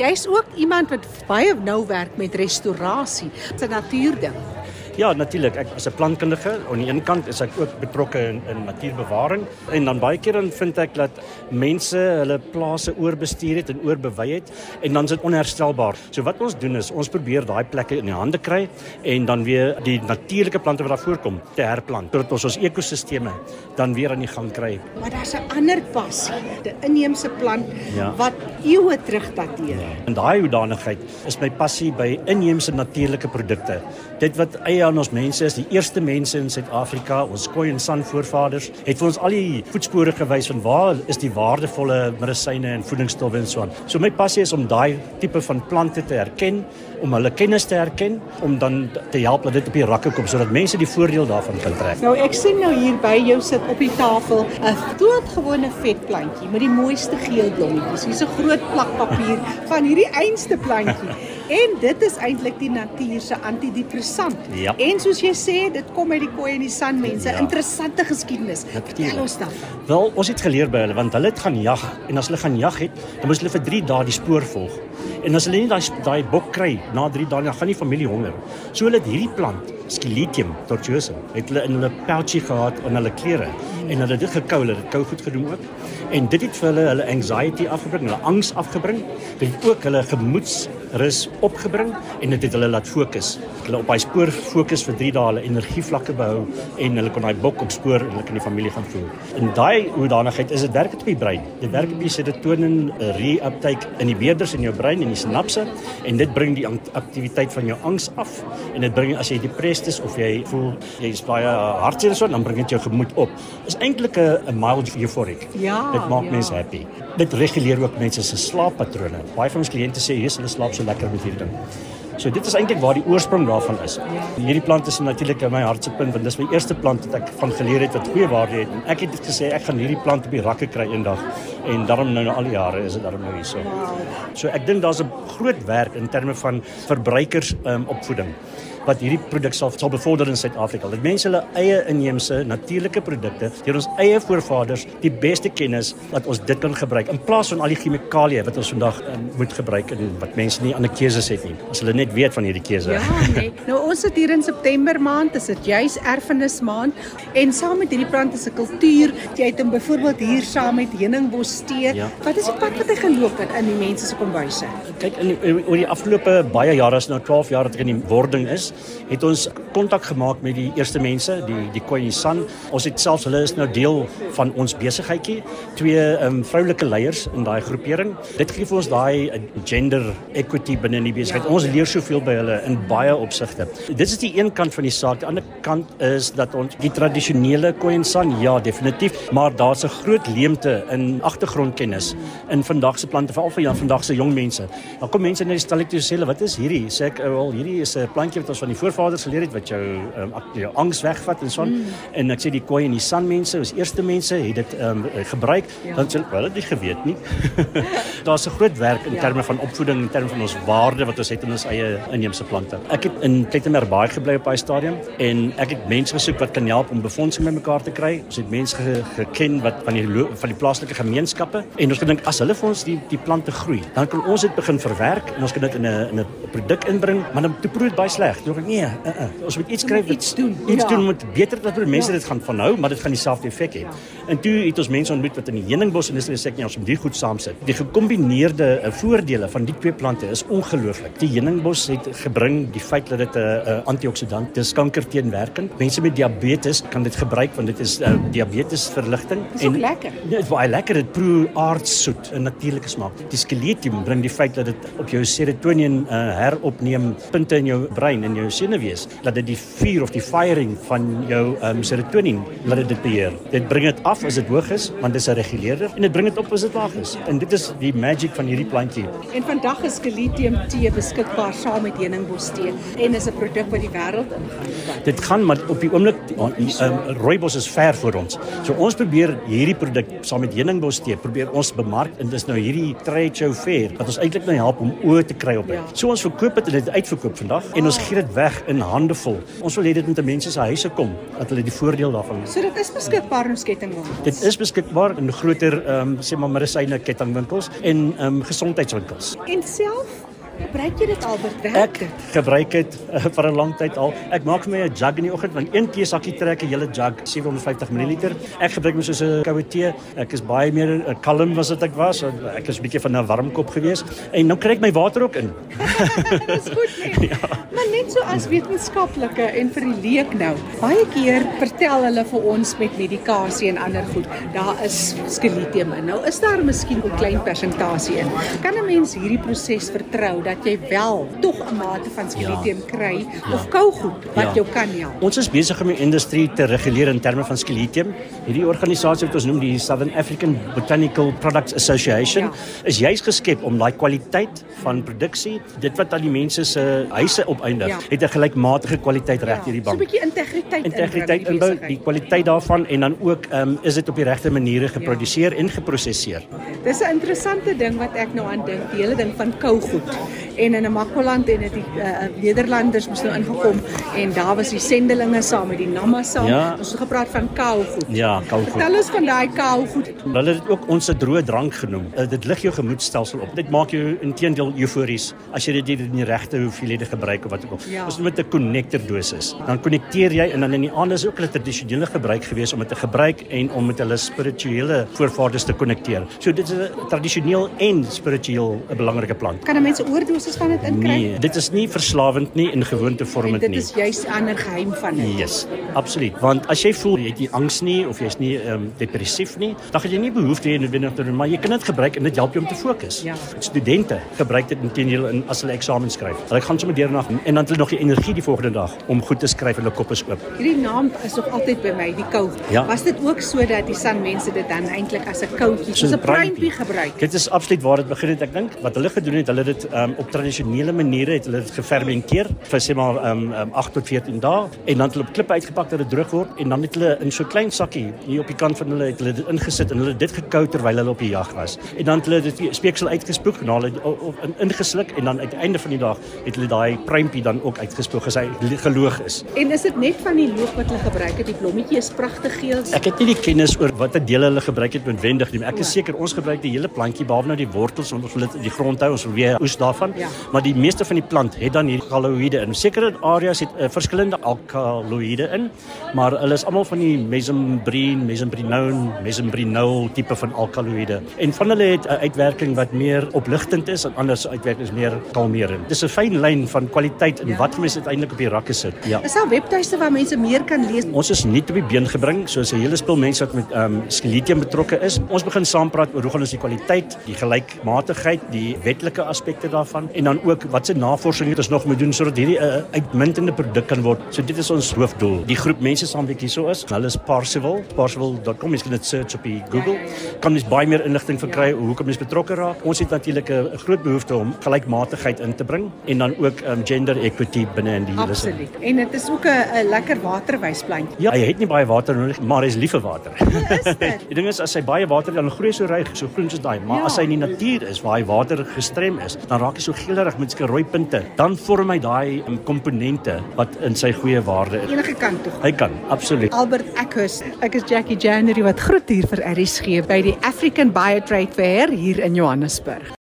Jy's ook iemand wat baie nou werk met restaurasie. 'n natuurding. Ja, natuurlik. Ek as 'n plantkundige aan die een kant is ek ook betrokke in, in natuurbewaring en dan baie keer dan vind ek dat mense hulle plase oorbestuur het en oorbewy het en dan is dit onherstelbaar. So wat ons doen is ons probeer daai plekke in die hande kry en dan weer die natuurlike plante wat daar voorkom te herplant sodat ons ons ekosisteme dan weer aan die gang kry. Maar daar's 'n ander passie, 'n inheemse plant Ja. wat eeue terug dateer. En daai hoedanigheid is my passie by inheemse natuurlike produkte. Dit wat eie aan ons mense is, die eerste mense in Suid-Afrika, ons Khoi en San voorvaders, het vir ons al die voetspore gewys van waar is die waardevolle medisyne en voedingsstowwe en so aan. So my passie is om daai tipe van plante te herken, om hulle kennis te herken, om dan te help dat dit op die rakke kom sodat mense die voordeel daarvan kan trek. Nou ek sien nou hier by jou sit op die tafel 'n doodgewone vetplantjie met die mooiste geel blommetjies. Hier's 'n groot plak papier van hierdie einste plantjie. En dit is eintlik die natuur se antidepressant. Ja. En soos jy sê, dit kom uit die koei en die san mense. Ja. Interessante geskiedenis. Vertel ons dan. Wel, ons het geleer by hulle want hulle het gaan jag en as hulle gaan jag het, dan moes hulle vir 3 dae die spoor volg. En as hulle nie daai daai bok kry na 3 dae, dan gaan die familie honger. So hulle het hierdie plant, Sciletium tortuosum, het hulle in hulle pouchie gehad in hulle klere en hulle het dit gekou, hulle het dit kou goed gedoen ook. En dit het vir hulle hulle anxiety afgebring, hulle angs afgebring. Dit het ook hulle gemoedsrus opgebring en dit het hulle laat fokus. Hulle op daai spoor fokus vir 3 dae, hulle energievlakke behou en hulle kon daai bok opspoor en hulle kan die familie gaan voer. In daai hoedanigheid is dit werk op die brein. Dit werk op die serotonin reuptake in die beerders in jou brein en die sinapse en dit bring die aktiwiteit van jou angs af en dit bring as jy depressed is of jy voel jy is baie hartseer so dan bring dit jou gemoed op. Is eintlik 'n mild euphoric. Ja, dit maak ja. mense happy. Dit reguleer ook mense se slaappatrone. Baie van ons kliënte sê Jesus hulle slaap so lekker met hierdie ding. So dit is eintlik waar die oorsprong daarvan is. Hierdie plant is natuurlik in my hartsepunt want dis my eerste plant wat ek van geleer het wat goeie waarde het. En ek het dit gesê ek gaan hierdie plant op die rakke kry eendag en daarom nou na al die jare is dit daarom nou hierso. So ek dink daar's 'n groot werk in terme van verbruikers um, opvoeding wat hierdie produk sal sal bevorder in Suid-Afrika. Dat mense hulle eie inheemse natuurlike produkte deur ons eie voorvaders die beste kennis dat ons dit kan gebruik in plaas van al die chemikalieë wat ons vandag um, moet gebruik en wat mense nie ander keuses het nie. As hulle net weet van hierdie keuse. Ja, nee. Nou ons sit hier in September maand, dis dit juis erfenis maand en saam met hierdie plant is 'n kultuur. Jy het hom byvoorbeeld hier saam met heuningbos tee. Ja. Wat is die pad wat hy geloop het in die mense se kombuise? Kyk in die- oor die afgelope baie jare as nou 12 jaar dat ek in die wording is, het ons kontak gemaak met die eerste mense, die die Khoisan. San. Ons het selfs hulle is nou deel van ons besigheidjie, twee um, vroulike leiers in daai groepering. Dit gee vir ons daai uh, gender equity binne in die besigheid. Ja. Ons leer soveel by hulle in baie opsigte. Dit is die een kant van die saak. Die ander kant is dat ons die tradisionele Khoisan, ja, definitief, maar daar's 'n groot leemte in agtergrondkennis in vandag se plante, veral vir ja, vandag se jong mense. Dan kom mense na die stalletjie sê hulle, "Wat is hierdie?" Sê ek, "Wel, hierdie is 'n plantjie wat ons van die voorvaders geleer het wat jou um, jou angs wegvat en so aan." Mm. En ek sê die Khoi en die San mense, ons eerste mense het dit um, gebruik. Ja. Dan sê hulle, "Wel, dit geweet nie." Daar's 'n groot werk in Ja. terme van opvoeding, in terme van ons waarde wat ons het in ons eie inheemse plante. Ek het in Plettenberg baie gebly op daai stadium en ek het mense gesoek wat kan help om befondsing bymekaar te kry. Ons het mense ge, geken wat van die van die plaaslike gemeenskappe en ons gedink as hulle vir ons die die plante groei, dan kan ons dit begin verwerk en ons kan dit in 'n in 'n produk inbring, maar dan toe proe dit baie sleg. Ek nee, uh, uh, ons moet iets kry wat iets doen. Iets Ja. doen moet beter dat mense Ja. dit gaan vanhou, maar dit gaan dieselfde effek hê. En toe het ons mense ontmoet wat in die heuningbos industrie sê nee, ons moet die goed saamsit. Die gekombineerde uh, voordele van die twee plante is ongelooflik. Die heuningbos het gebring die feit dat dit 'n uh, uh, antioxidant is, kanker teenwerkend. Mense met diabetes kan dit gebruik want dit is uh, diabetesverligting Dis ook lekker. Ja, dit is baie lekker. Dit proe aardsoet, 'n natuurlike smaak. Die skeletium bring die feit dat dit op jou serotonien uh, heropneem punte in jou brein en jou senuwees, dat dit die vuur of die firing van jou um, serotonien laat dit dit beheer. Dit bring dit af as dit hoog is, want dit is 'n reguleerder en dit bring dit op as dit laag is. En dit is die magic van hierdie plantjie. En vandag is Gelitium tee beskikbaar saam met heuningbos tee en is 'n produk wat die wêreld ingaan. Dit gaan maar op die oomblik um, rooibos is ver voor ons. So ons probeer hierdie produk saam met heuningbos tee probeer ons bemark en dis nou hierdie trade show fair wat ons eintlik nou help om oë te kry op dit. Ja. So ons verkoop dit en dit uitverkoop vandag en ons gee dit weg in hande vol. Ons wil hê dit moet in mense se huise kom dat hulle die voordeel daarvan So dit is beskikbaar in ons kettingwinkel. Dit is beskikbaar in groter ehm um, sê maar medisyne kettingwinkels en ehm um, gesondheidswinkels. En self Gebruik jy dit Albert? Werk Ek dit? gebruik dit uh, vir 'n lang tyd al. Ek maak vir my 'n jug in die oggend want een teesakkie trek 'n hele jug 750 ml. Ek gebruik hom soos 'n koue tee. Ek is baie meer 'n kalm as wat ek was. Ek is bietjie van 'n warm kop gewees en nou kry ek my water ook in. Dis goed nie. Ja. Net so as wetenskaplike en vir die leek nou. Baie keer vertel hulle vir ons met medikasie en ander goed, daar is skeletium in. Nou is daar miskien 'n klein persentasie in. Kan 'n mens hierdie proses vertrou dat jy wel tog 'n mate van skeletium ja. kry of kougoed wat ja. jou kan help? Ons is besig om die industrie te reguleer in terme van skeletium. Hierdie organisasie wat ons noem die Southern African Botanical Products Association ja. is juis geskep om daai kwaliteit van produksie, dit wat aan die mense se huise opeindig, ja. het 'n gelykmatige kwaliteit reg hierdie bank. So 'n bietjie integriteit integriteit inbou, die kwaliteit daarvan en dan ook ehm um, is dit op die regte maniere geproduseer ja. en geprosesseer. Dis 'n interessante ding wat ek nou aan dink, die hele ding van kougoed en in 'n Makwaland en dit die uh, Nederlanders moes nou ingekom en daar was die sendelinge saam met die Namma saam. Ja. Ons het gepraat van kougoed. Ja, kougoed. Vertel ons van daai kougoed. Hulle het dit ook ons se droë drank genoem. Uh, dit lig jou gemoedstelsel op. Dit maak jou intedeel eufories as jy dit in die regte hoeveelhede gebruik of wat ook al. Ja. Dis met 'n connector dosis. Dan konnekteer jy en dan in die ander is ook 'n tradisionele gebruik gewees om dit te gebruik en om met hulle spirituele voorvaders te konnekteer. So dit is 'n tradisioneel en spiritueel 'n belangrike plant. Kan 'n mens 'n oordosis van dit inkry? Nee, dit is nie verslawend nie en gewoontevormend nie. Dit is juist 'n ander geheim van dit. Yes, absoluut. Want as jy voel jy het nie angs nie of jy's nie ehm um, depressief nie, dan gaan jy nie behoefte hê noodwendig te doen, maar jy kan dit gebruik en dit help jou om te fokus. Ja. Studente gebruik dit intedeel in as hulle eksamen skryf. Hulle gaan sommer deurnag en dan het hulle nog die energie die volgende dag om goed te skryf en hulle kop is oop. Hierdie naam is nog altyd by my, die kou. Ja. Was dit ook so dat die san mense dit dan eintlik as 'n koutjie, soos 'n pruimpie gebruik? Dit is absoluut waar dit begin het. Ek dink wat hulle gedoen het, hulle dit um, op tradisionele maniere het hulle dit gefermenteer vir sê maar um, um, 8 tot 14 dae en dan het hulle op klippe uitgepak dat dit droog word en dan het hulle in so klein sakkie hier op die kant van hulle het hulle dit ingesit en hulle dit gekou terwyl hulle op die jag was. En dan het hulle dit speeksel uitgespoeg en hulle in, ingesluk en dan uiteinde van die dag het hulle daai pruimpie dan ook uitgespoeg as hy geloog is. En is dit net van die loog wat hulle gebruik het? Die blommetjie is pragtig geel. Ek het nie die kennis oor watter dele hulle gebruik het noodwendig nie. Ek is seker ons gebruik die hele plantjie behalwe nou die wortels want ons wil dit in die grond hou, ons wil weer oes daarvan. Ja. Maar die meeste van die plant het dan hier alkaloïde in. Sekere areas het uh, verskillende alkaloïde in, maar hulle is almal van die mesembrine, mesembrinone, mesembrinol tipe van alkaloïde. En van hulle het 'n uitwerking wat meer opligtend is en ander uitwerkings meer kalmerend. Dis 'n fyn lyn van kwaliteit en ja. wat mense uiteindelik op die rakke sit. Ja. Is daar webtuiste waar mense meer kan lees? Ons is nie op die been gebring soos 'n hele spul mense wat met ehm um, skeletium betrokke is. Ons begin saam praat oor hoe gaan ons die kwaliteit, die gelykmatigheid, die wetlike aspekte daarvan en dan ook wat se navorsing het ons nog moet doen sodat hierdie 'n uh, uitmuntende produk kan word. So dit is ons hoofdoel. Die groep mense saam wat hierso is, hulle is Parsival, parsival.com, jy kan dit search op die Google. Kan mens baie meer inligting verkry hoe kom mens betrokke raak. Ons het natuurlik 'n groot behoefte om gelykmatigheid in te bring en dan ook um, gender equity binne in die hele sin. Absoluut. En dit is ook 'n lekker waterwysplantjie. Ja, hy het nie baie water nodig, maar hy is lief vir water. Dit? die ding is as hy baie water dan groei so reg, so groen soos daai, maar ja. as hy in die natuur is waar hy water gestrem is, dan raak hy so geelerig met sulke rooi punte. Dan vorm hy daai um, komponente wat in sy goeie waarde is. Enige kant toe. Hy kan, absoluut. Albert Ekhus, ek is Jackie January wat groet hier vir RSG by die African Biotrade Fair hier in Johannesburg.